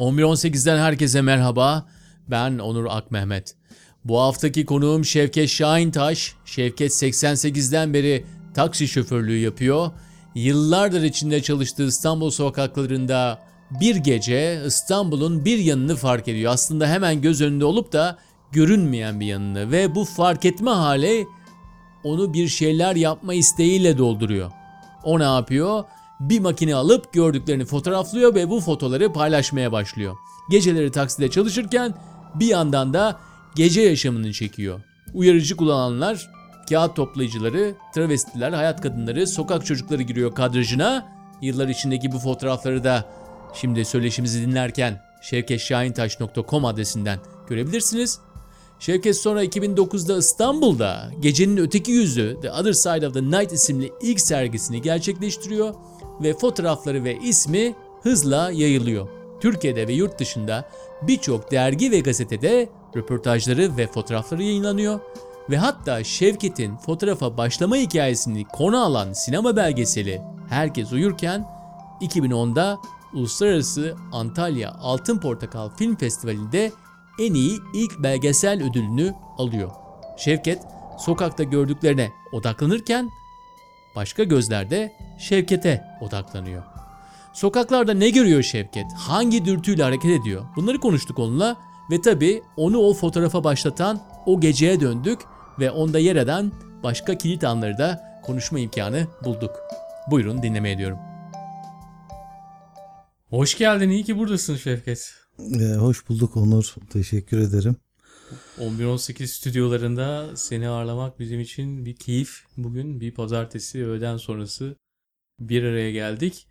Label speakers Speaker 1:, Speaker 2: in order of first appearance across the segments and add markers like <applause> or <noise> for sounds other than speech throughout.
Speaker 1: 11.18'den herkese merhaba. Ben Onur Akmehmet. Bu haftaki konuğum Şevket Şahintaş. Şevket 88'den beri taksi şoförlüğü yapıyor. Yıllardır içinde çalıştığı İstanbul sokaklarında bir gece İstanbul'un bir yanını fark ediyor. Aslında hemen göz önünde olup da görünmeyen bir yanını ve bu fark etme hali onu bir şeyler yapma isteğiyle dolduruyor. O ne yapıyor? Bir makine alıp gördüklerini fotoğraflıyor ve bu fotoları paylaşmaya başlıyor. Geceleri takside çalışırken bir yandan da gece yaşamını çekiyor. Uyarıcı kullananlar, kağıt toplayıcıları, travestiler, hayat kadınları, sokak çocukları giriyor kadrajına. Yıllar içindeki bu fotoğrafları da şimdi söyleşimizi dinlerken şevketşahintaş.com adresinden görebilirsiniz. Şevket sonra 2009'da İstanbul'da Gecenin Öteki Yüzü The Other Side of the Night isimli ilk sergisini gerçekleştiriyor ve fotoğrafları ve ismi hızla yayılıyor. Türkiye'de ve yurt dışında birçok dergi ve gazetede röportajları ve fotoğrafları yayınlanıyor ve hatta Şevket'in fotoğrafa başlama hikayesini konu alan sinema belgeseli Herkes Uyurken 2010'da Uluslararası Antalya Altın Portakal Film Festivali'nde en iyi ilk belgesel ödülünü alıyor. Şevket sokakta gördüklerine odaklanırken başka gözler de Şevket'e odaklanıyor. Sokaklarda ne görüyor Şevket? Hangi dürtüyle hareket ediyor? Bunları konuştuk onunla ve tabii onu o fotoğrafa başlatan o geceye döndük ve onda yer eden başka kilit anları da konuşma imkanı bulduk. Buyurun dinlemeye ediyorum.
Speaker 2: Hoş geldin. İyi ki buradasın Şevket.
Speaker 3: Ee, hoş bulduk Onur. Teşekkür ederim.
Speaker 2: 11-18 stüdyolarında seni ağırlamak bizim için bir keyif. Bugün bir pazartesi öğleden sonrası bir araya geldik.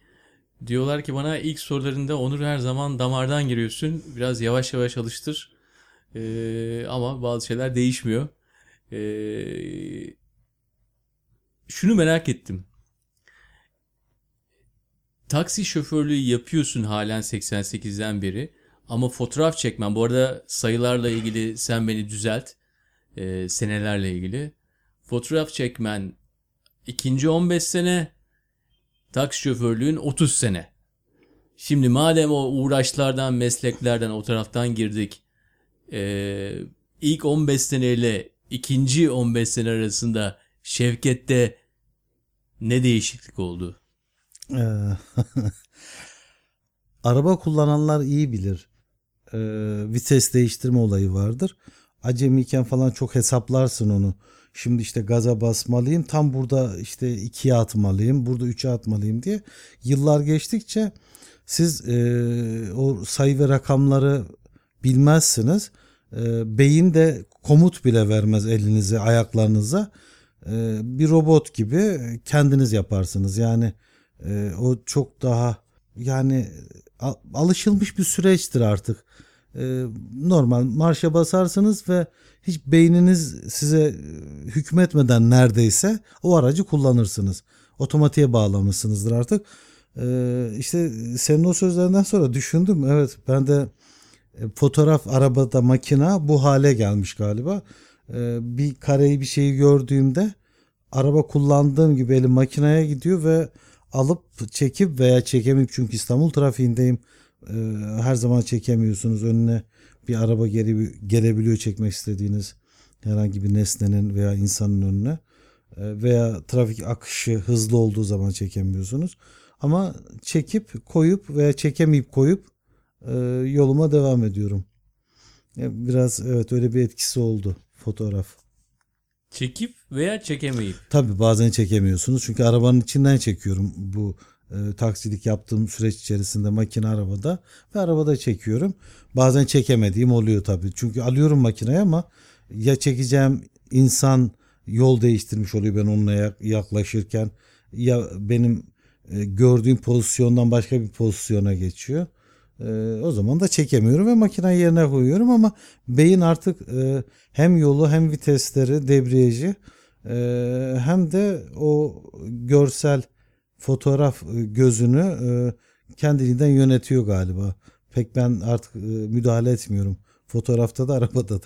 Speaker 2: Diyorlar ki bana ilk sorularında Onur her zaman damardan giriyorsun. Biraz yavaş yavaş alıştır. Ee, ama bazı şeyler değişmiyor. Ee, şunu merak ettim. Taksi şoförlüğü yapıyorsun halen 88'den beri. Ama fotoğraf çekmen. Bu arada sayılarla ilgili sen beni düzelt. Ee, senelerle ilgili. Fotoğraf çekmen ikinci 15 sene. Taksi şoförlüğün 30 sene. Şimdi madem o uğraşlardan, mesleklerden, o taraftan girdik. Ee, ilk 15 seneyle ikinci 15 sene arasında Şevket'te ne değişiklik oldu?
Speaker 3: Ee, <laughs> araba kullananlar iyi bilir. Ee, vites değiştirme olayı vardır. Acemiyken falan çok hesaplarsın onu. Şimdi işte gaza basmalıyım. Tam burada işte ikiye atmalıyım. Burada üçe atmalıyım diye. Yıllar geçtikçe siz e, o sayı ve rakamları bilmezsiniz. E, beyin de komut bile vermez elinize, ayaklarınıza. E, bir robot gibi kendiniz yaparsınız. Yani e, o çok daha yani a- alışılmış bir süreçtir artık. E, normal marşa basarsınız ve hiç beyniniz size e, hükmetmeden neredeyse o aracı kullanırsınız. Otomatiğe bağlamışsınızdır artık. E, işte senin o sözlerinden sonra düşündüm. Evet ben de e, fotoğraf arabada makina bu hale gelmiş galiba. E, bir kareyi bir şeyi gördüğümde araba kullandığım gibi elim makineye gidiyor ve alıp çekip veya çekemeyip çünkü İstanbul trafiğindeyim. Ee, her zaman çekemiyorsunuz. Önüne bir araba gele, gelebiliyor çekmek istediğiniz herhangi bir nesnenin veya insanın önüne. Ee, veya trafik akışı hızlı olduğu zaman çekemiyorsunuz. Ama çekip koyup veya çekemeyip koyup e, yoluma devam ediyorum. E, Biraz evet öyle bir etkisi oldu fotoğraf.
Speaker 2: Çekip veya çekemeyip.
Speaker 3: Tabii bazen çekemiyorsunuz. Çünkü arabanın içinden çekiyorum bu e, taksilik yaptığım süreç içerisinde makine arabada ve arabada çekiyorum. Bazen çekemediğim oluyor tabii. Çünkü alıyorum makineyi ama ya çekeceğim insan yol değiştirmiş oluyor ben onunla yak- yaklaşırken ya benim e, gördüğüm pozisyondan başka bir pozisyona geçiyor. E, o zaman da çekemiyorum ve makineyi yerine koyuyorum ama beyin artık e, hem yolu hem vitesleri, debriyajı e, hem de o görsel fotoğraf e, gözünü e, kendiliğinden yönetiyor galiba. Pek ben artık müdahale etmiyorum. Fotoğrafta da arabada da.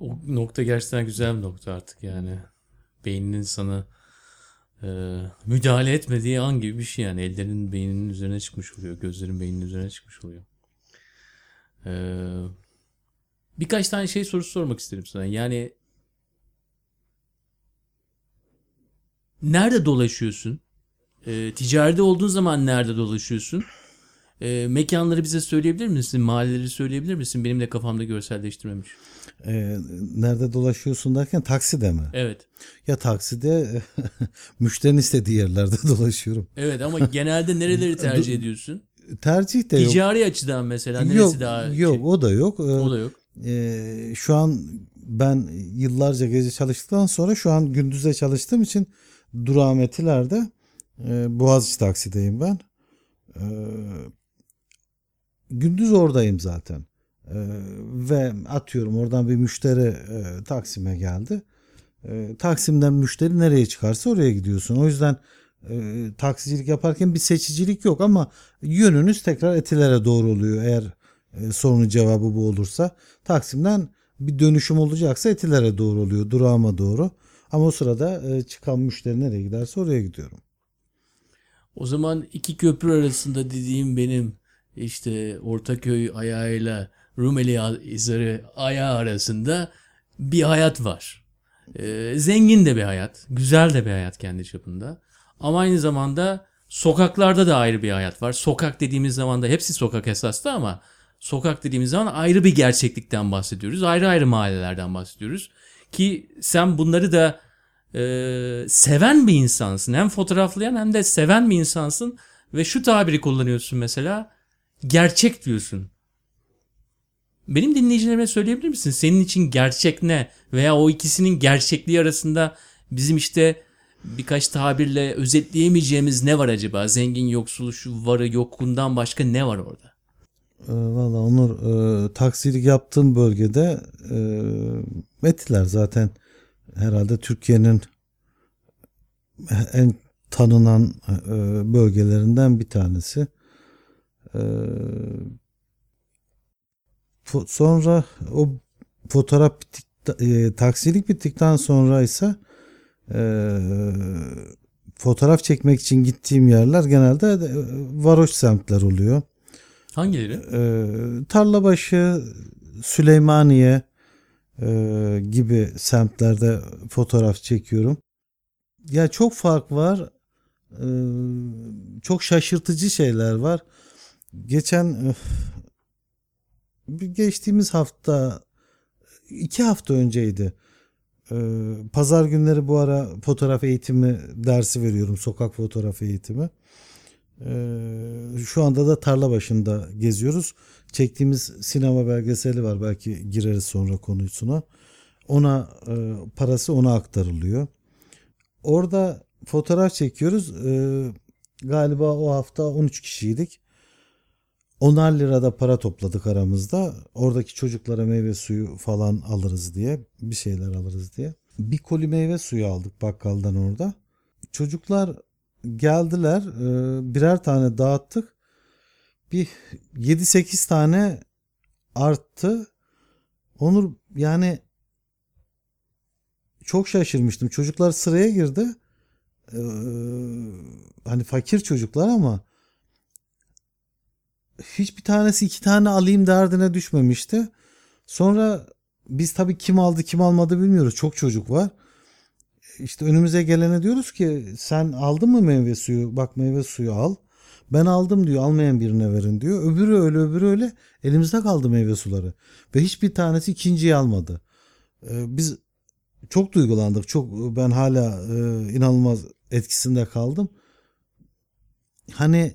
Speaker 2: O nokta gerçekten güzel bir nokta artık yani. Beyninin sana
Speaker 1: e, müdahale etmediği an gibi bir şey yani. Ellerin beyninin üzerine çıkmış oluyor. Gözlerin beyninin üzerine çıkmış oluyor. E, birkaç tane şey sorusu sormak isterim sana. Yani nerede dolaşıyorsun? E, ticaride olduğun zaman nerede dolaşıyorsun? E, mekanları bize söyleyebilir misin? Mahalleleri söyleyebilir misin? Benim de kafamda görselleştirmemiş.
Speaker 3: Ee, nerede dolaşıyorsun derken takside mi?
Speaker 1: Evet.
Speaker 3: Ya takside <laughs> müşterinin istediği yerlerde <laughs> dolaşıyorum.
Speaker 1: Evet ama genelde nereleri <laughs> tercih ediyorsun?
Speaker 3: Tercih de yok.
Speaker 1: Ticari açıdan mesela neresi
Speaker 3: Yok,
Speaker 1: daha
Speaker 3: yok
Speaker 1: şey?
Speaker 3: o da yok. Ee,
Speaker 1: o da yok.
Speaker 3: Ee, şu an ben yıllarca gece çalıştıktan sonra şu an gündüzde çalıştığım için durağım Etiler'de e, Boğaziçi taksideyim ben. Ee, gündüz oradayım zaten. Ee, ve atıyorum oradan bir müşteri e, Taksim'e geldi. Ee, Taksim'den müşteri nereye çıkarsa oraya gidiyorsun. O yüzden e, taksicilik yaparken bir seçicilik yok ama yönünüz tekrar Etiler'e doğru oluyor eğer e, sorunun cevabı bu olursa. Taksim'den bir dönüşüm olacaksa Etiler'e doğru oluyor durağıma doğru. Ama o sırada e, çıkan müşteri nereye giderse oraya gidiyorum.
Speaker 1: O zaman iki köprü arasında dediğim benim işte Ortaköy ayağıyla Rumeli Hisarı ayağı arasında bir hayat var. Ee, zengin de bir hayat, güzel de bir hayat kendi çapında. Ama aynı zamanda sokaklarda da ayrı bir hayat var. Sokak dediğimiz zaman da hepsi sokak esaslı ama sokak dediğimiz zaman ayrı bir gerçeklikten bahsediyoruz. Ayrı ayrı mahallelerden bahsediyoruz. Ki sen bunları da e, seven bir insansın. Hem fotoğraflayan hem de seven bir insansın. Ve şu tabiri kullanıyorsun mesela. Gerçek diyorsun. Benim dinleyicilerime söyleyebilir misin? Senin için gerçek ne? Veya o ikisinin gerçekliği arasında bizim işte birkaç tabirle özetleyemeyeceğimiz ne var acaba? Zengin yoksul şu varı yokluğundan başka ne var orada?
Speaker 3: E, Valla Onur e, taksilik yaptığım bölgede e, Etiler zaten herhalde Türkiye'nin en tanınan e, bölgelerinden bir tanesi. E, fo- sonra o fotoğraf bittik, e, taksilik bittikten sonra ise e, fotoğraf çekmek için gittiğim yerler genelde e, varoş semtler oluyor.
Speaker 1: Hangileri?
Speaker 3: Ee, Tarlabaşı, Süleymaniye e, gibi semtlerde fotoğraf çekiyorum. Ya çok fark var. Ee, çok şaşırtıcı şeyler var. Geçen bir geçtiğimiz hafta iki hafta önceydi. Ee, Pazar günleri bu ara fotoğraf eğitimi dersi veriyorum. Sokak fotoğraf eğitimi. Ee, şu anda da tarla başında geziyoruz. Çektiğimiz sinema belgeseli var. Belki gireriz sonra konusuna. Ona parası ona aktarılıyor. Orada fotoğraf çekiyoruz. Galiba o hafta 13 kişiydik. 10'ar lirada para topladık aramızda. Oradaki çocuklara meyve suyu falan alırız diye. Bir şeyler alırız diye. Bir koli meyve suyu aldık bakkaldan orada. Çocuklar geldiler. e, Birer tane dağıttık. Bir 7-8 tane arttı. Onur yani çok şaşırmıştım. Çocuklar sıraya girdi. Ee, hani fakir çocuklar ama hiçbir tanesi iki tane alayım derdine düşmemişti. Sonra biz tabii kim aldı kim almadı bilmiyoruz. Çok çocuk var. İşte önümüze gelene diyoruz ki sen aldın mı meyve suyu? Bak meyve suyu al. Ben aldım diyor almayan birine verin diyor. Öbürü öyle öbürü öyle elimizde kaldı meyve suları. Ve hiçbir tanesi ikinciyi almadı. Ee, biz çok duygulandık. Çok ben hala e, inanılmaz etkisinde kaldım. Hani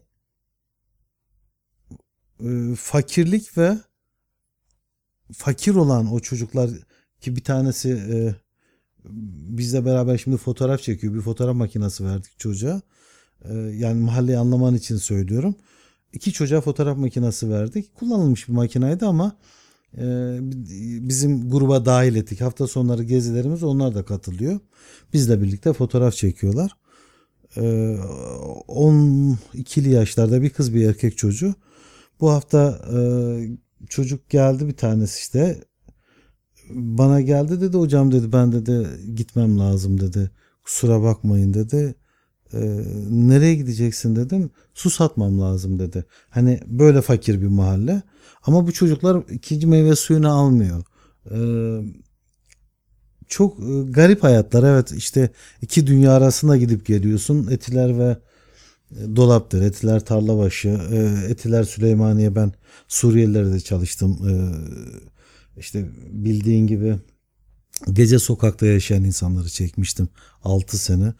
Speaker 3: e, fakirlik ve fakir olan o çocuklar ki bir tanesi e, bizle beraber şimdi fotoğraf çekiyor. Bir fotoğraf makinesi verdik çocuğa. E, yani mahalleyi anlaman için söylüyorum. İki çocuğa fotoğraf makinesi verdik. Kullanılmış bir makinaydı ama e, bizim gruba dahil ettik. Hafta sonları gezilerimiz onlar da katılıyor. Bizle birlikte fotoğraf çekiyorlar. E, 12'li yaşlarda bir kız bir erkek çocuğu. Bu hafta e, çocuk geldi bir tanesi işte bana geldi dedi hocam dedi ben dedi gitmem lazım dedi kusura bakmayın dedi E, nereye gideceksin dedim. Su satmam lazım dedi. Hani böyle fakir bir mahalle. Ama bu çocuklar ikinci meyve suyunu almıyor. E, çok e, garip hayatlar. Evet işte iki dünya arasında gidip geliyorsun. Etiler ve e, Dolapdır, Etiler Tarlabaşı, e, Etiler Süleymaniye ben Suriyelilere de çalıştım. E, işte bildiğin gibi gece sokakta yaşayan insanları çekmiştim 6 sene.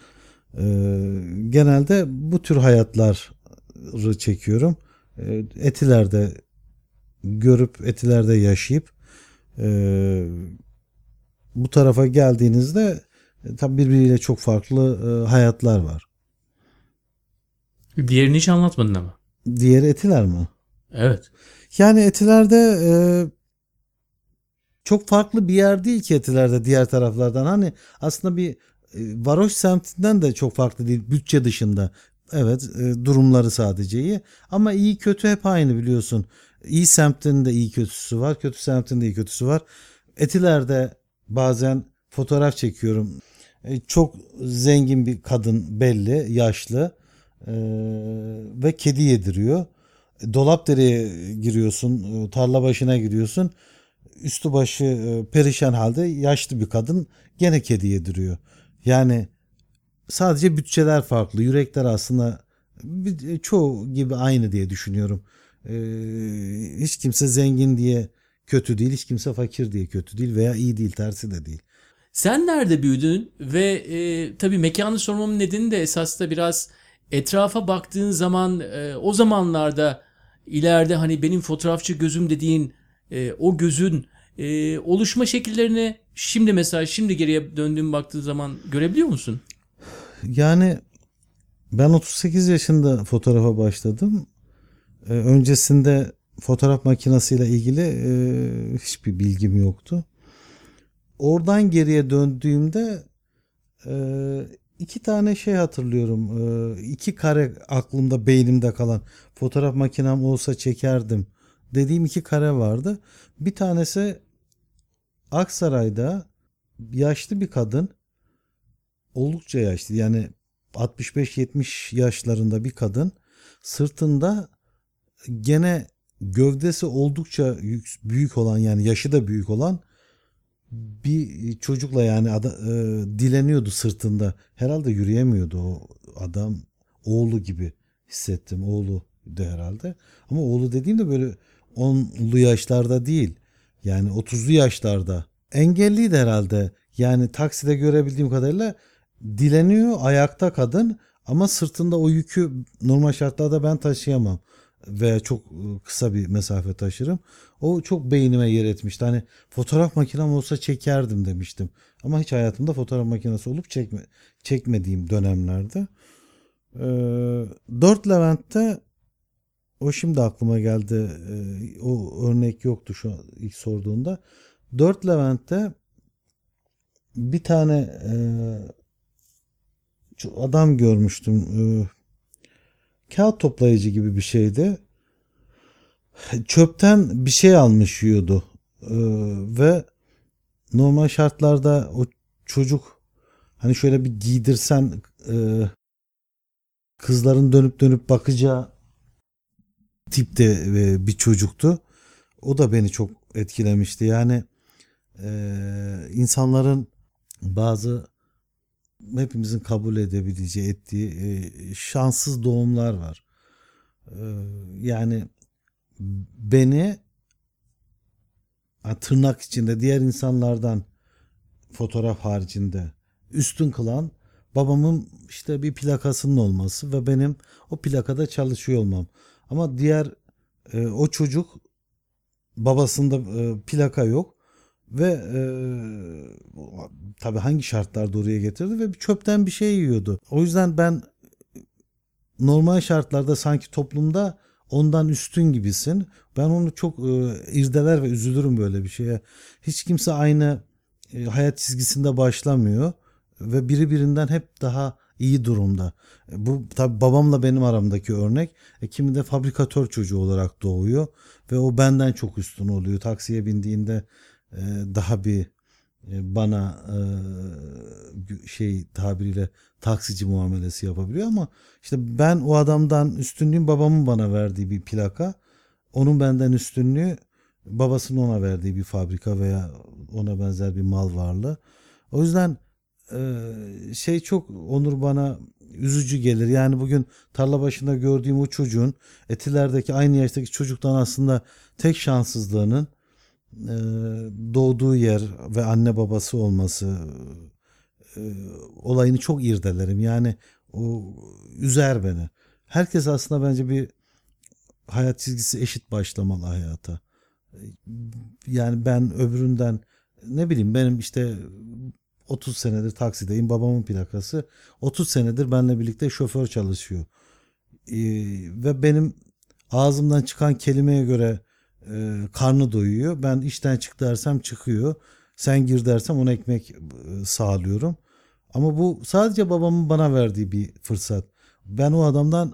Speaker 3: Genelde bu tür hayatları çekiyorum. Etiler'de görüp Etiler'de yaşayıp bu tarafa geldiğinizde tabi birbiriyle çok farklı hayatlar var.
Speaker 1: Diğerini hiç anlatmadın ama.
Speaker 3: Diğeri Etiler mi?
Speaker 1: Evet.
Speaker 3: Yani Etiler'de e, çok farklı bir yer değil ki Etiler'de diğer taraflardan. Hani aslında bir e, varoş semtinden de çok farklı değil bütçe dışında. Evet e, durumları sadece iyi ama iyi kötü hep aynı biliyorsun. İyi semtin de iyi kötüsü var, kötü semtin de iyi kötüsü var. Etiler'de bazen fotoğraf çekiyorum. E, çok zengin bir kadın belli, yaşlı e, ve kedi yediriyor. Dolapdere'ye giriyorsun, e, tarla başına giriyorsun. Üstü başı e, perişan halde yaşlı bir kadın gene kedi yediriyor. Yani sadece bütçeler farklı. Yürekler aslında bir- çoğu gibi aynı diye düşünüyorum. E, hiç kimse zengin diye kötü değil, hiç kimse fakir diye kötü değil veya iyi değil, tersi de değil.
Speaker 1: Sen nerede büyüdün ve e, tabii mekanı sormamın nedeni de esas biraz etrafa baktığın zaman e, o zamanlarda ileride hani benim fotoğrafçı gözüm dediğin e, o gözün e, oluşma şekillerini şimdi mesela şimdi geriye döndüğüm baktığın zaman görebiliyor musun?
Speaker 3: Yani ben 38 yaşında fotoğrafa başladım. Ee, öncesinde fotoğraf makinesiyle ilgili e, hiçbir bilgim yoktu. Oradan geriye döndüğümde e, iki tane şey hatırlıyorum. E, iki kare aklımda beynimde kalan fotoğraf makinem olsa çekerdim dediğim iki kare vardı. Bir tanesi Aksaray'da yaşlı bir kadın oldukça yaşlı yani 65-70 yaşlarında bir kadın sırtında gene gövdesi oldukça yük- büyük olan yani yaşı da büyük olan bir çocukla yani ada, e, dileniyordu sırtında. Herhalde yürüyemiyordu o adam. Oğlu gibi hissettim. Oğlu de herhalde. Ama oğlu dediğim de böyle 10'lu yaşlarda değil. Yani 30'lu yaşlarda. Engelliydi herhalde. Yani takside görebildiğim kadarıyla dileniyor ayakta kadın ama sırtında o yükü normal şartlarda ben taşıyamam ve çok e, kısa bir mesafe taşırım. O çok beynime yer etmişti. Hani fotoğraf makinem olsa çekerdim demiştim. Ama hiç hayatımda fotoğraf makinesi olup çekme, çekmediğim dönemlerde. Ee, 4 Levent'te o şimdi aklıma geldi. Ee, o örnek yoktu şu ilk sorduğunda. 4 Levent'te bir tane e, adam görmüştüm. Ee, kağıt toplayıcı gibi bir şeydi. Çöpten bir şey almış yiyordu. Ee, ve normal şartlarda o çocuk hani şöyle bir giydirsen e, kızların dönüp dönüp bakacağı tipte e, bir çocuktu. O da beni çok etkilemişti. Yani e, insanların bazı hepimizin kabul edebileceği, ettiği e, şanssız doğumlar var. E, yani beni tırnak içinde diğer insanlardan fotoğraf haricinde üstün kılan babamın işte bir plakasının olması ve benim o plakada çalışıyor olmam. Ama diğer e, o çocuk babasında e, plaka yok ve e, tabii hangi şartlarda oraya getirdi ve çöpten bir şey yiyordu. O yüzden ben normal şartlarda sanki toplumda ondan üstün gibisin. Ben onu çok e, irdeler ve üzülürüm böyle bir şeye. Hiç kimse aynı e, hayat çizgisinde başlamıyor ve biri birinden hep daha iyi durumda. E, Bu tabii babamla benim aramdaki örnek. E, kimi de fabrikatör çocuğu olarak doğuyor ve o benden çok üstün oluyor. Taksiye bindiğinde e, daha bir e, bana e, şey tabiriyle taksici muamelesi yapabiliyor ama işte ben o adamdan üstünlüğüm babamın bana verdiği bir plaka. Onun benden üstünlüğü babasının ona verdiği bir fabrika veya ona benzer bir mal varlığı. O yüzden e, şey çok Onur bana üzücü gelir. Yani bugün tarla başında gördüğüm o çocuğun Etiler'deki aynı yaştaki çocuktan aslında tek şanssızlığının doğduğu yer ve anne babası olması e, olayını çok irdelerim. Yani o üzer beni. Herkes aslında bence bir hayat çizgisi eşit başlamalı hayata. Yani ben öbüründen ne bileyim benim işte 30 senedir taksideyim. Babamın plakası 30 senedir benimle birlikte şoför çalışıyor. Ee, ve benim ağzımdan çıkan kelimeye göre e, karnı doyuyor. Ben işten çık dersem çıkıyor. Sen gir dersem ona ekmek e, sağlıyorum. Ama bu sadece babamın bana verdiği bir fırsat. Ben o adamdan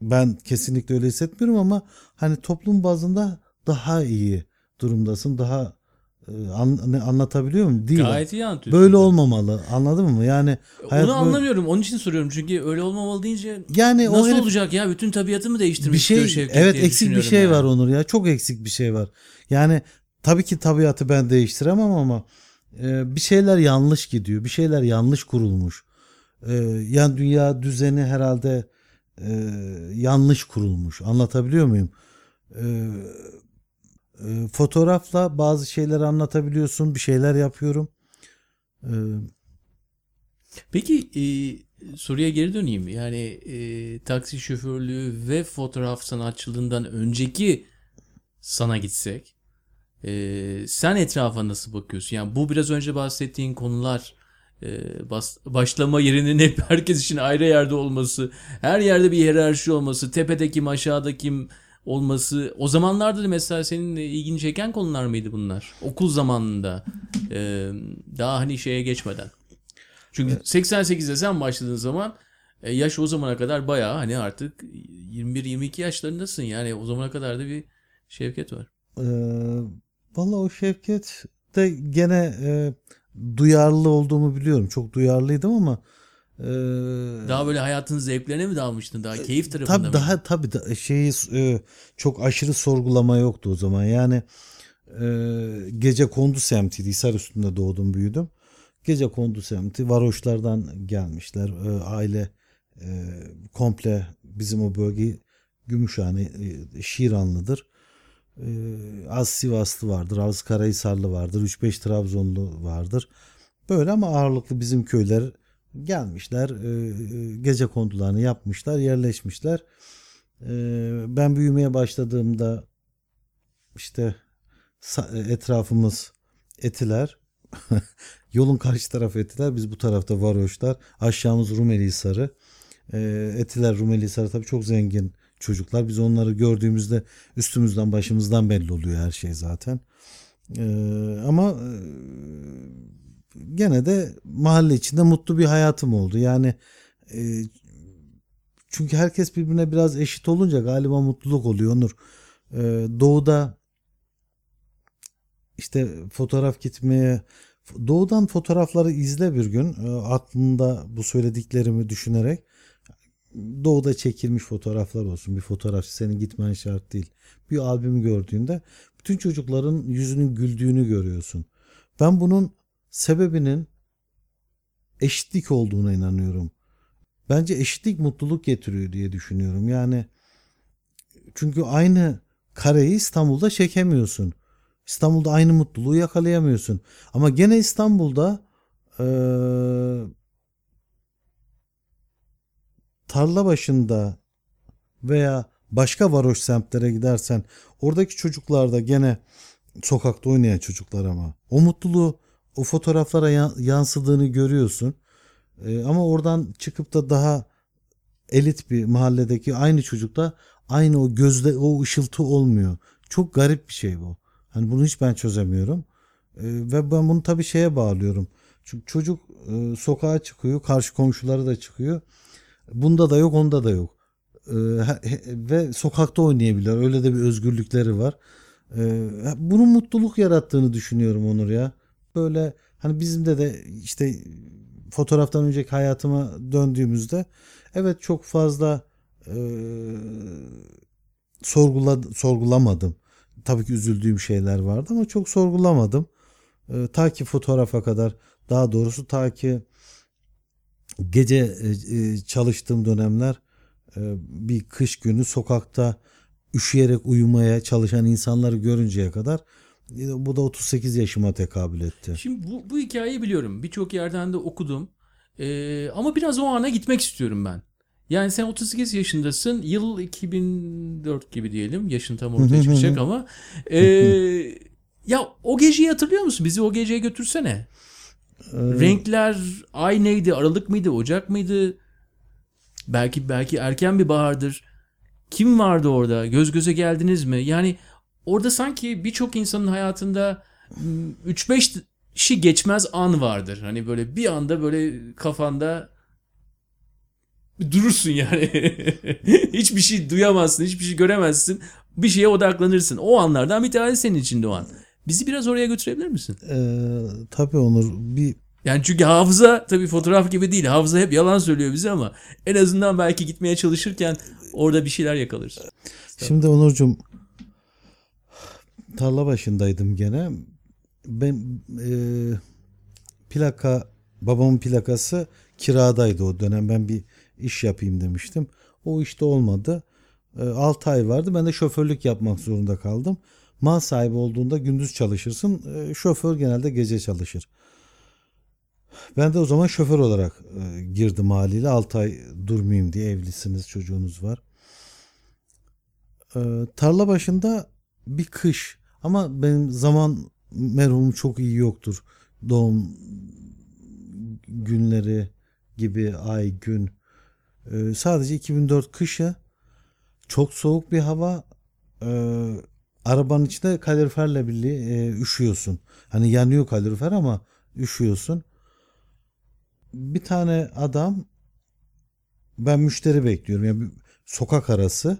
Speaker 3: ben kesinlikle öyle hissetmiyorum ama hani toplum bazında daha iyi durumdasın. Daha an- ne- anlatabiliyor muyum? Değil.
Speaker 1: Gayet iyi anlatıyorsun.
Speaker 3: Böyle olmamalı. Anladın mı? Yani hayat
Speaker 1: Onu
Speaker 3: böyle-
Speaker 1: anlamıyorum. Onun için soruyorum. Çünkü öyle olmamalı deyince
Speaker 3: yani o
Speaker 1: nasıl
Speaker 3: herif
Speaker 1: olacak ya? Bütün tabiatı mı değiştirmek
Speaker 3: bir şey
Speaker 1: Şevket
Speaker 3: evet eksik bir şey
Speaker 1: yani.
Speaker 3: var Onur ya. Çok eksik bir şey var. Yani tabii ki tabiatı ben değiştiremem ama e, bir şeyler yanlış gidiyor. Bir şeyler yanlış kurulmuş. E, yani dünya düzeni herhalde e, yanlış kurulmuş. Anlatabiliyor muyum? E, e, fotoğrafla bazı şeyleri anlatabiliyorsun. Bir şeyler yapıyorum. E,
Speaker 1: Peki e, soruya geri döneyim. Yani e, taksi şoförlüğü ve fotoğraf sanatçılığından önceki sana gitsek e, sen etrafa nasıl bakıyorsun? Yani bu biraz önce bahsettiğin konular e, bas- başlama yerinin hep herkes için ayrı yerde olması, her yerde bir hiyerarşi olması, tepedeki aşağıdaki olması. O zamanlarda da mesela senin de ilgini çeken konular mıydı bunlar? Okul zamanında e, daha hani şeye geçmeden. Çünkü 88'de sen başladığın zaman e, yaş o zamana kadar bayağı hani artık 21-22 yaşlarındasın. Yani o zamana kadar da bir Şevket var.
Speaker 3: Ee, Valla o Şevket de gene e, duyarlı olduğumu biliyorum. Çok duyarlıydım ama e,
Speaker 1: Daha böyle hayatın zevklerine mi dalmıştın? Daha keyif tarafında
Speaker 3: tabii
Speaker 1: mı?
Speaker 3: daha tabii da, şeyi e, çok aşırı sorgulama yoktu o zaman. Yani e, gece kondu semtiydi. Hisar üstünde doğdum büyüdüm. Gece kondu semti varoşlardan gelmişler. E, aile e, komple bizim o bölge Gümüşhane, e, Şiranlıdır. E, az Sivaslı vardır, az Karahisarlı vardır, 3-5 Trabzonlu vardır. Böyle ama ağırlıklı bizim köyler gelmişler, e, e, gece kondularını yapmışlar, yerleşmişler. E, ben büyümeye başladığımda işte sa- etrafımız etiler, <laughs> yolun karşı tarafı etiler, biz bu tarafta varoşlar, aşağımız Rumeli Hisarı. E, etiler Rumeli Hisarı tabii çok zengin çocuklar. Biz onları gördüğümüzde üstümüzden başımızdan belli oluyor her şey zaten. Ama e, gene de mahalle içinde mutlu bir hayatım oldu. Yani e, çünkü herkes birbirine biraz eşit olunca galiba mutluluk oluyor Onur. Ee, doğuda işte fotoğraf gitmeye doğudan fotoğrafları izle bir gün e, aklında bu söylediklerimi düşünerek doğuda çekilmiş fotoğraflar olsun. Bir fotoğrafçı senin gitmen şart değil. Bir albüm gördüğünde bütün çocukların yüzünün güldüğünü görüyorsun. Ben bunun sebebinin eşitlik olduğuna inanıyorum. Bence eşitlik mutluluk getiriyor diye düşünüyorum. Yani çünkü aynı kareyi İstanbul'da çekemiyorsun. İstanbul'da aynı mutluluğu yakalayamıyorsun. Ama gene İstanbul'da eee tarla başında veya başka varoş semtlere gidersen oradaki çocuklar da gene sokakta oynayan çocuklar ama o mutluluğu o fotoğraflara ya- yansıdığını görüyorsun. Ee, ama oradan çıkıp da daha elit bir mahalledeki aynı çocukta aynı o gözde o ışıltı olmuyor. Çok garip bir şey bu. Hani bunu hiç ben çözemiyorum. Ee, ve ben bunu tabii şeye bağlıyorum. Çünkü çocuk e, sokağa çıkıyor, karşı komşuları da çıkıyor. Bunda da yok, onda da yok. He- ve sokakta oynayabilir. Öyle de bir özgürlükleri var. Ee, bunun mutluluk yarattığını düşünüyorum Onur ya. Böyle hani bizim de de işte fotoğraftan önceki hayatıma döndüğümüzde evet çok fazla e, sorgula, sorgulamadım. Tabii ki üzüldüğüm şeyler vardı ama çok sorgulamadım. E, ta ki fotoğrafa kadar daha doğrusu ta ki gece e, e, çalıştığım dönemler e, bir kış günü sokakta üşüyerek uyumaya çalışan insanları görünceye kadar bu da 38 yaşıma tekabül etti.
Speaker 1: Şimdi bu, bu hikayeyi biliyorum. Birçok yerden de okudum. Ee, ama biraz o ana gitmek istiyorum ben. Yani sen 38 yaşındasın. Yıl 2004 gibi diyelim. Yaşın tam ortaya <laughs> çıkacak ama. ee, ya o geceyi hatırlıyor musun? Bizi o geceye götürsene. Renkler ay neydi? Aralık mıydı? Ocak mıydı? Belki belki erken bir bahardır. Kim vardı orada? Göz göze geldiniz mi? Yani orada sanki birçok insanın hayatında 3-5 şi geçmez an vardır. Hani böyle bir anda böyle kafanda durursun yani. <laughs> hiçbir şey duyamazsın, hiçbir şey göremezsin. Bir şeye odaklanırsın. O anlardan bir tanesi senin için o an. Bizi biraz oraya götürebilir misin?
Speaker 3: Ee, tabii Onur bir
Speaker 1: Yani çünkü hafıza tabii fotoğraf gibi değil. Hafıza hep yalan söylüyor bize ama en azından belki gitmeye çalışırken orada bir şeyler yakalarız.
Speaker 3: Şimdi Onurcuğum tarla başındaydım gene. Ben e, plaka babamın plakası kiradaydı o dönem. Ben bir iş yapayım demiştim. O işte olmadı. E, 6 ay vardı. Ben de şoförlük yapmak zorunda kaldım. Mal sahibi olduğunda gündüz çalışırsın. E, şoför genelde gece çalışır. Ben de o zaman şoför olarak e, girdim haliyle. 6 ay durmayayım diye evlisiniz, çocuğunuz var. E, tarla başında bir kış ama benim zaman merhumum çok iyi yoktur. Doğum günleri gibi ay gün. E, sadece 2004 kışı çok soğuk bir hava. E, arabanın içinde kaloriferle birlikte e, üşüyorsun. Hani yanıyor kalorifer ama üşüyorsun. Bir tane adam ben müşteri bekliyorum. Yani sokak arası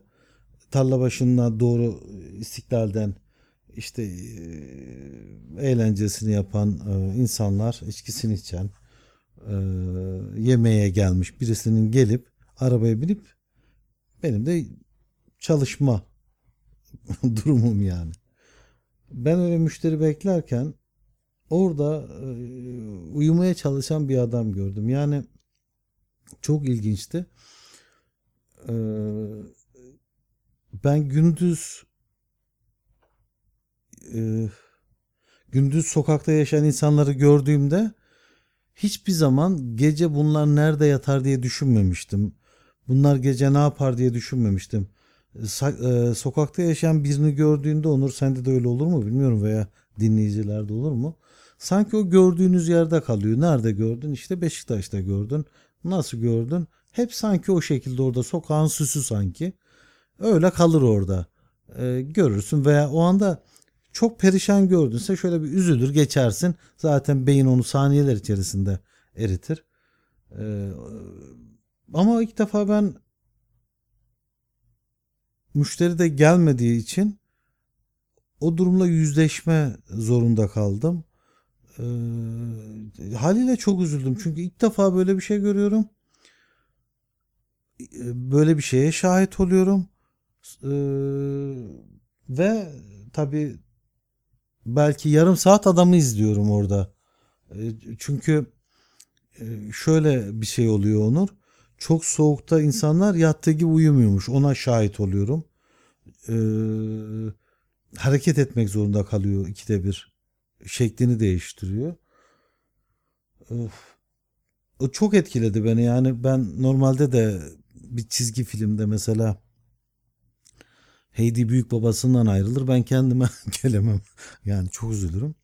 Speaker 3: tarla başına doğru istiklalden işte e, eğlencesini yapan e, insanlar, içkisini içen, e, yemeğe gelmiş birisinin gelip arabaya binip benim de çalışma <laughs> durumum yani. Ben öyle müşteri beklerken orada uyumaya çalışan bir adam gördüm. Yani çok ilginçti. Ben gündüz e, gündüz sokakta yaşayan insanları gördüğümde hiçbir zaman gece bunlar nerede yatar diye düşünmemiştim. Bunlar gece ne yapar diye düşünmemiştim. Sa- e, sokakta yaşayan birini gördüğünde Onur sende de öyle olur mu bilmiyorum veya dinleyicilerde olur mu? Sanki o gördüğünüz yerde kalıyor. Nerede gördün? İşte Beşiktaş'ta gördün. Nasıl gördün? Hep sanki o şekilde orada sokağın süsü sanki. Öyle kalır orada. E, görürsün veya o anda çok perişan gördünse şöyle bir üzülür geçersin. Zaten beyin onu saniyeler içerisinde eritir. E, ama ilk defa ben müşteri de gelmediği için o durumla yüzleşme zorunda kaldım. Ee, haliyle çok üzüldüm çünkü ilk defa böyle bir şey görüyorum. Böyle bir şeye şahit oluyorum. Ee, ve tabii belki yarım saat adamı izliyorum orada. Ee, çünkü e, şöyle bir şey oluyor Onur. Çok soğukta insanlar yattığı gibi uyumuyormuş. Ona şahit oluyorum. Ee, hareket etmek zorunda kalıyor ikide bir. Şeklini değiştiriyor. Of. O çok etkiledi beni. Yani ben normalde de bir çizgi filmde mesela Heidi büyük babasından ayrılır. Ben kendime <laughs> gelemem. Yani çok üzülürüm.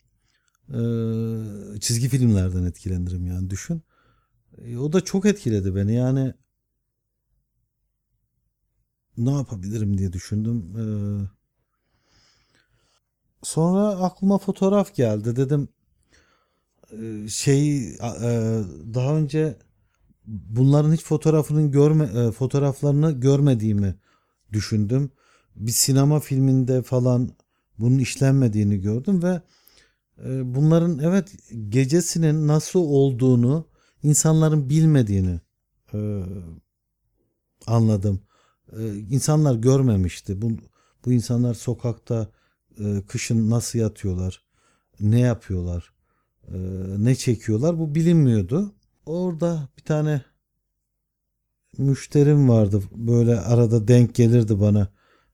Speaker 3: Ee, çizgi filmlerden etkilenirim yani düşün. E, o da çok etkiledi beni. Yani ne yapabilirim diye düşündüm. Ee, sonra aklıma fotoğraf geldi. Dedim e, şey e, daha önce bunların hiç fotoğrafının görme e, fotoğraflarını görmediğimi düşündüm. Bir sinema filminde falan bunun işlenmediğini gördüm ve bunların evet gecesinin nasıl olduğunu insanların bilmediğini e, anladım. E, insanlar görmemişti. Bu, bu insanlar sokakta e, kışın nasıl yatıyorlar, ne yapıyorlar, e, ne çekiyorlar bu bilinmiyordu. Orada bir tane müşterim vardı. Böyle arada denk gelirdi bana.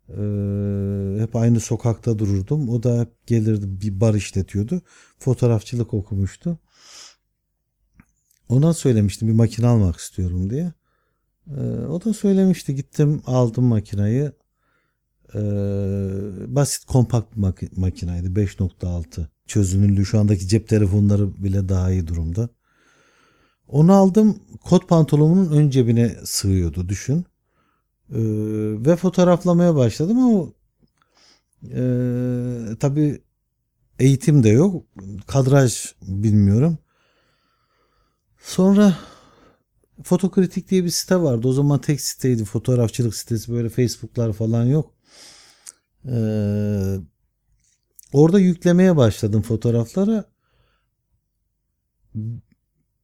Speaker 3: Ee, hep aynı sokakta dururdum. O da hep gelirdi bir bar işletiyordu. Fotoğrafçılık okumuştu. Ona söylemiştim bir makine almak istiyorum diye. Ee, o da söylemişti. Gittim aldım makinayı. Ee, basit kompakt mak- makinaydı. 5.6 çözünürlüğü şu andaki cep telefonları bile daha iyi durumda. Onu aldım kot pantolonumun ön cebine sığıyordu düşün. Ee, ve fotoğraflamaya başladım ama e, tabii eğitim de yok. Kadraj bilmiyorum. Sonra Fotokritik diye bir site vardı. O zaman tek siteydi. Fotoğrafçılık sitesi böyle Facebook'lar falan yok. Ee, orada yüklemeye başladım fotoğrafları.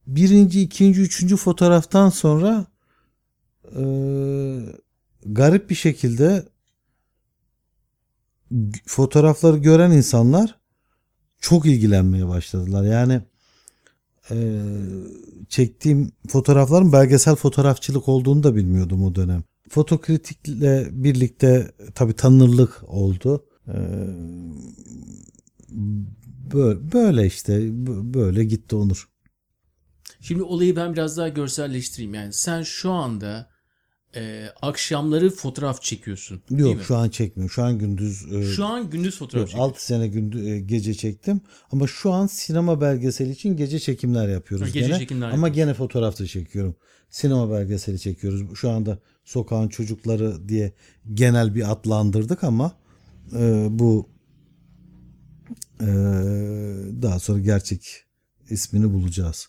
Speaker 3: Birinci, ikinci, üçüncü fotoğraftan sonra e, garip bir şekilde fotoğrafları gören insanlar çok ilgilenmeye başladılar. Yani e, çektiğim fotoğrafların belgesel fotoğrafçılık olduğunu da bilmiyordum o dönem. Fotokritikle birlikte tabii tanınırlık oldu. E, böyle, işte böyle gitti Onur.
Speaker 1: Şimdi olayı ben biraz daha görselleştireyim. Yani sen şu anda e, akşamları fotoğraf çekiyorsun.
Speaker 3: Yok şu an çekmiyorum. Şu an gündüz e,
Speaker 1: Şu an gündüz fotoğraf
Speaker 3: Yok,
Speaker 1: çekiyorsun.
Speaker 3: 6 sene gündüz, e, gece çektim. Ama şu an sinema belgeseli için gece çekimler yapıyoruz
Speaker 1: Ha, gece
Speaker 3: gene.
Speaker 1: çekimler
Speaker 3: Ama
Speaker 1: yapıyorsun.
Speaker 3: gene fotoğrafta çekiyorum. Sinema belgeseli çekiyoruz. Şu anda sokağın çocukları diye genel bir adlandırdık ama e, bu e, daha sonra gerçek ismini bulacağız.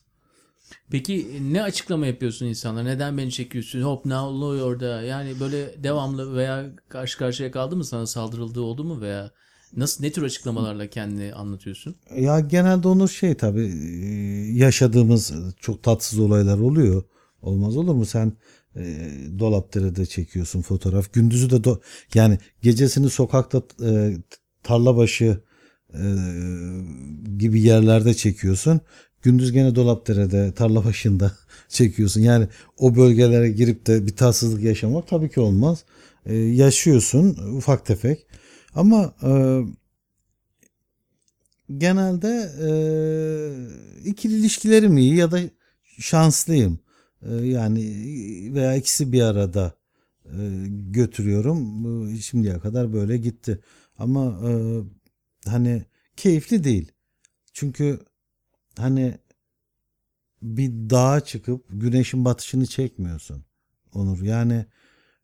Speaker 1: Peki ne açıklama yapıyorsun insanlara? Neden beni çekiyorsun? Hop ne oluyor orada? Yani böyle devamlı veya karşı karşıya kaldı mı sana saldırıldığı oldu mu veya nasıl ne tür açıklamalarla kendini anlatıyorsun?
Speaker 3: Ya genelde onun şey tabii e, yaşadığımız çok tatsız olaylar oluyor. Olmaz olur mu? Sen e, Dolapdere'de çekiyorsun fotoğraf. Gündüzü de do- yani gecesini sokakta e, tarlabaşı e, gibi yerlerde çekiyorsun. Gündüz gene Dolapdere'de tarla başında <laughs> çekiyorsun. Yani o bölgelere girip de bir tatsızlık yaşamak tabii ki olmaz. E, yaşıyorsun ufak tefek. Ama e, genelde e, ikili ilişkilerim iyi ya da şanslıyım. E, yani veya ikisi bir arada e, götürüyorum. E, Şimdiye kadar böyle gitti. Ama e, hani keyifli değil. Çünkü hani bir dağa çıkıp güneşin batışını çekmiyorsun. Onur yani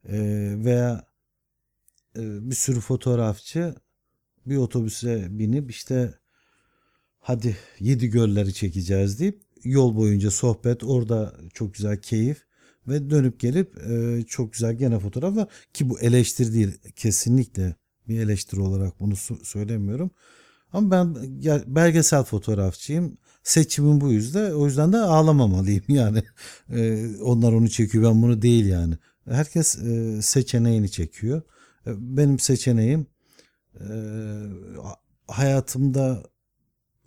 Speaker 3: e, veya e, bir sürü fotoğrafçı bir otobüse binip işte hadi yedi gölleri çekeceğiz deyip yol boyunca sohbet orada çok güzel keyif ve dönüp gelip e, çok güzel gene fotoğraflar ki bu eleştiri değil kesinlikle bir eleştiri olarak bunu söylemiyorum. Ama ben belgesel fotoğrafçıyım. Seçimim bu yüzden. O yüzden de ağlamamalıyım <laughs> yani. E, onlar onu çekiyor ben bunu değil yani. Herkes e, seçeneğini çekiyor. E, Benim seçeneğim e, hayatımda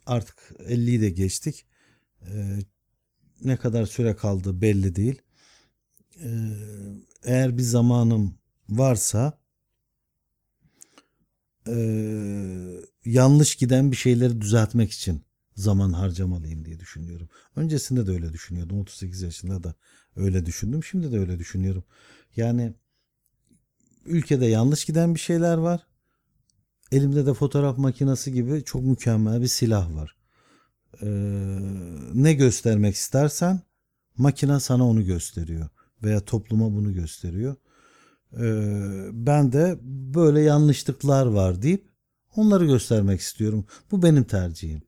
Speaker 3: artık 50'yi de geçtik. Ne kadar süre kaldı belli değil. Eğer bir zamanım varsa e, yanlış giden bir şeyleri düzeltmek için zaman harcamalıyım diye düşünüyorum. Öncesinde de öyle düşünüyordum. 38 yaşında da öyle düşündüm. Şimdi de öyle düşünüyorum. Yani ülkede yanlış giden bir şeyler var. Elimde de fotoğraf makinesi gibi çok mükemmel bir silah var. Ee, ne göstermek istersen makine sana onu gösteriyor veya topluma bunu gösteriyor. Ee, ben de böyle yanlışlıklar var deyip onları göstermek istiyorum. Bu benim tercihim.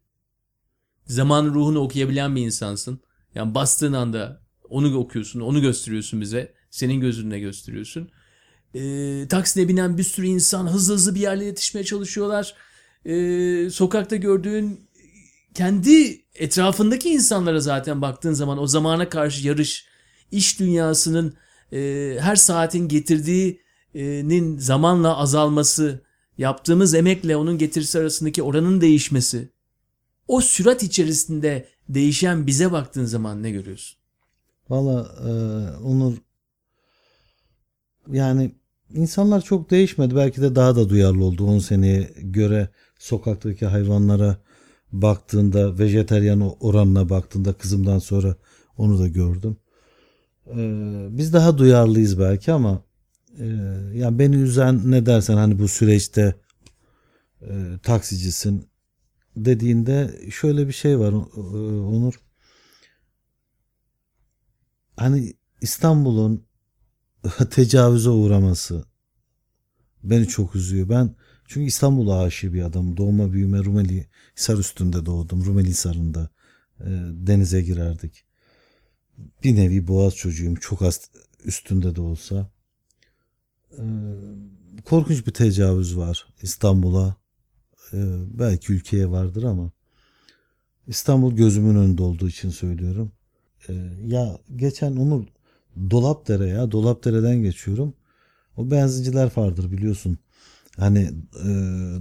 Speaker 1: Zaman ruhunu okuyabilen bir insansın. Yani bastığın anda onu okuyorsun, onu gösteriyorsun bize. Senin gözünle gösteriyorsun. Ee, taksine binen bir sürü insan hızlı hızlı bir yerlere yetişmeye çalışıyorlar. Ee, sokakta gördüğün kendi etrafındaki insanlara zaten baktığın zaman o zamana karşı yarış, iş dünyasının e, her saatin getirdiğinin zamanla azalması, yaptığımız emekle onun getirisi arasındaki oranın değişmesi. O sürat içerisinde değişen bize baktığın zaman ne görüyorsun?
Speaker 3: Valla e, Onur yani insanlar çok değişmedi. Belki de daha da duyarlı oldu 10 seneye göre sokaktaki hayvanlara baktığında vejeteryan oranına baktığında kızımdan sonra onu da gördüm. Ee, biz daha duyarlıyız belki ama e, yani beni üzen ne dersen hani bu süreçte e, taksicisin dediğinde şöyle bir şey var e, Onur. Hani İstanbul'un <laughs> tecavüze uğraması beni çok üzüyor. Ben çünkü İstanbul'a aşığı bir adamım. Doğma büyüme Rumeli Hisar üstünde doğdum. Rumeli Hisarı'nda e, denize girerdik. Bir nevi boğaz çocuğuyum. Çok az üstünde de olsa. E, korkunç bir tecavüz var İstanbul'a. E, belki ülkeye vardır ama İstanbul gözümün önünde olduğu için söylüyorum. E, ya geçen onu Dolapdere ya Dolapdere'den geçiyorum. O benzinciler vardır biliyorsun. Hani e,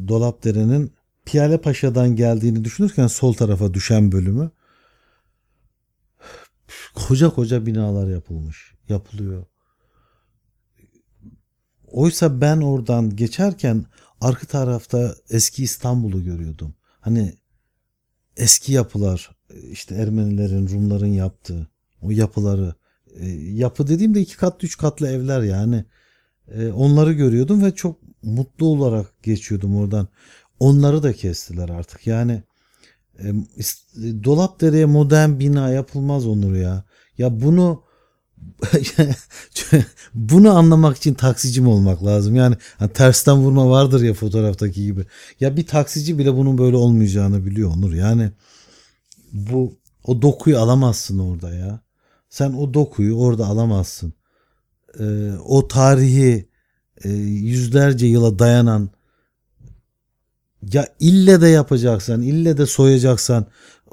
Speaker 3: Dolapdere'nin Piyale Paşa'dan geldiğini düşünürken sol tarafa düşen bölümü koca koca binalar yapılmış. Yapılıyor. Oysa ben oradan geçerken arka tarafta eski İstanbul'u görüyordum. Hani eski yapılar işte Ermenilerin, Rumların yaptığı o yapıları e, yapı dediğimde iki katlı üç katlı evler yani e, onları görüyordum ve çok mutlu olarak geçiyordum oradan. Onları da kestiler artık yani e, Dolapdere'ye modern bina yapılmaz Onur ya. Ya bunu <laughs> bunu anlamak için taksici mi olmak lazım? Yani hani tersten vurma vardır ya fotoğraftaki gibi. Ya bir taksici bile bunun böyle olmayacağını biliyor Onur. Yani bu o dokuyu alamazsın orada ya. Sen o dokuyu orada alamazsın. Ee, o tarihi e, yüzlerce yıla dayanan ya ille de yapacaksan, ille de soyacaksan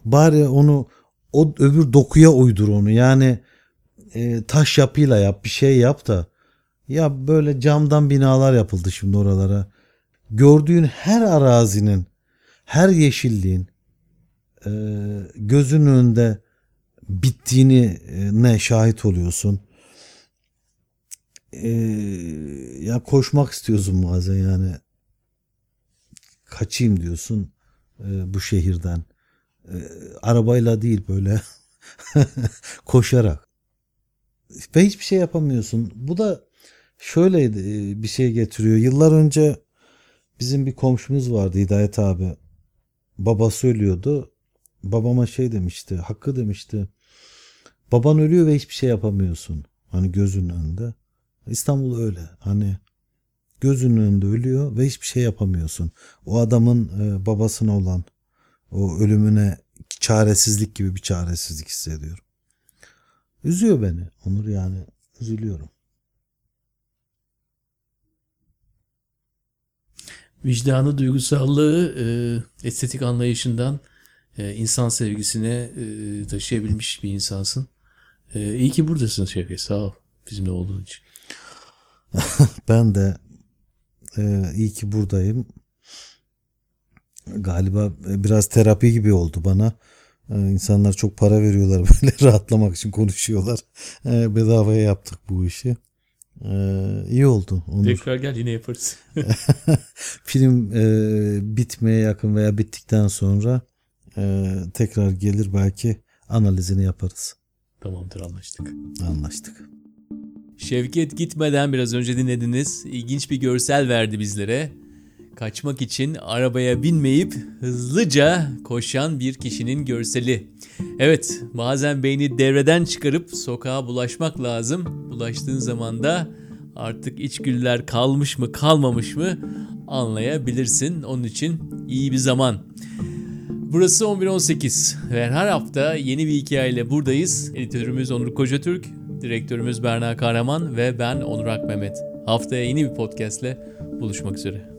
Speaker 3: bari onu o öbür dokuya uydur onu. Yani e, taş yapıyla yap, bir şey yap da ya böyle camdan binalar yapıldı şimdi oralara. Gördüğün her arazinin, her yeşilliğin e, gözünün önünde bittiğini e, ne şahit oluyorsun. E, ya koşmak istiyorsun bazen yani kaçayım diyorsun e, bu şehirden. E, arabayla değil böyle <laughs> koşarak. Ve hiçbir şey yapamıyorsun. Bu da şöyle e, bir şey getiriyor. Yıllar önce bizim bir komşumuz vardı Hidayet abi. Babası ölüyordu. Babama şey demişti. Hakkı demişti. Baban ölüyor ve hiçbir şey yapamıyorsun. Hani gözünün önünde. İstanbul öyle. Hani gözünün önünde ölüyor ve hiçbir şey yapamıyorsun. O adamın e, babasına olan o ölümüne çaresizlik gibi bir çaresizlik hissediyorum. Üzüyor beni Onur yani üzülüyorum.
Speaker 1: Vicdanı, duygusallığı, e, estetik anlayışından e, insan sevgisine e, taşıyabilmiş bir insansın. E, iyi ki buradasın Şevket. Sağ ol bizimle olduğun için. <laughs>
Speaker 3: ben de e, iyi ki buradayım. Galiba biraz terapi gibi oldu bana. E, insanlar çok para veriyorlar <laughs> böyle rahatlamak için konuşuyorlar. E, bedavaya yaptık bu işi. Ee, iyi oldu.
Speaker 1: Onur. Tekrar gel yine yaparız. <laughs>
Speaker 3: Film e, bitmeye yakın veya bittikten sonra e, tekrar gelir belki analizini yaparız.
Speaker 1: Tamamdır anlaştık.
Speaker 3: Anlaştık.
Speaker 4: Şevket gitmeden biraz önce dinlediniz. İlginç bir görsel verdi bizlere. Kaçmak için arabaya binmeyip hızlıca koşan bir kişinin görseli. Evet, bazen beyni devreden çıkarıp sokağa bulaşmak lazım. Bulaştığın zaman da artık içgüdüler kalmış mı kalmamış mı anlayabilirsin. Onun için iyi bir zaman. Burası 11.18 ve her hafta yeni bir hikayeyle buradayız. Editörümüz Onur Kocatürk, direktörümüz Berna Kahraman ve ben Onur Akmehmet. Haftaya yeni bir podcastle buluşmak üzere.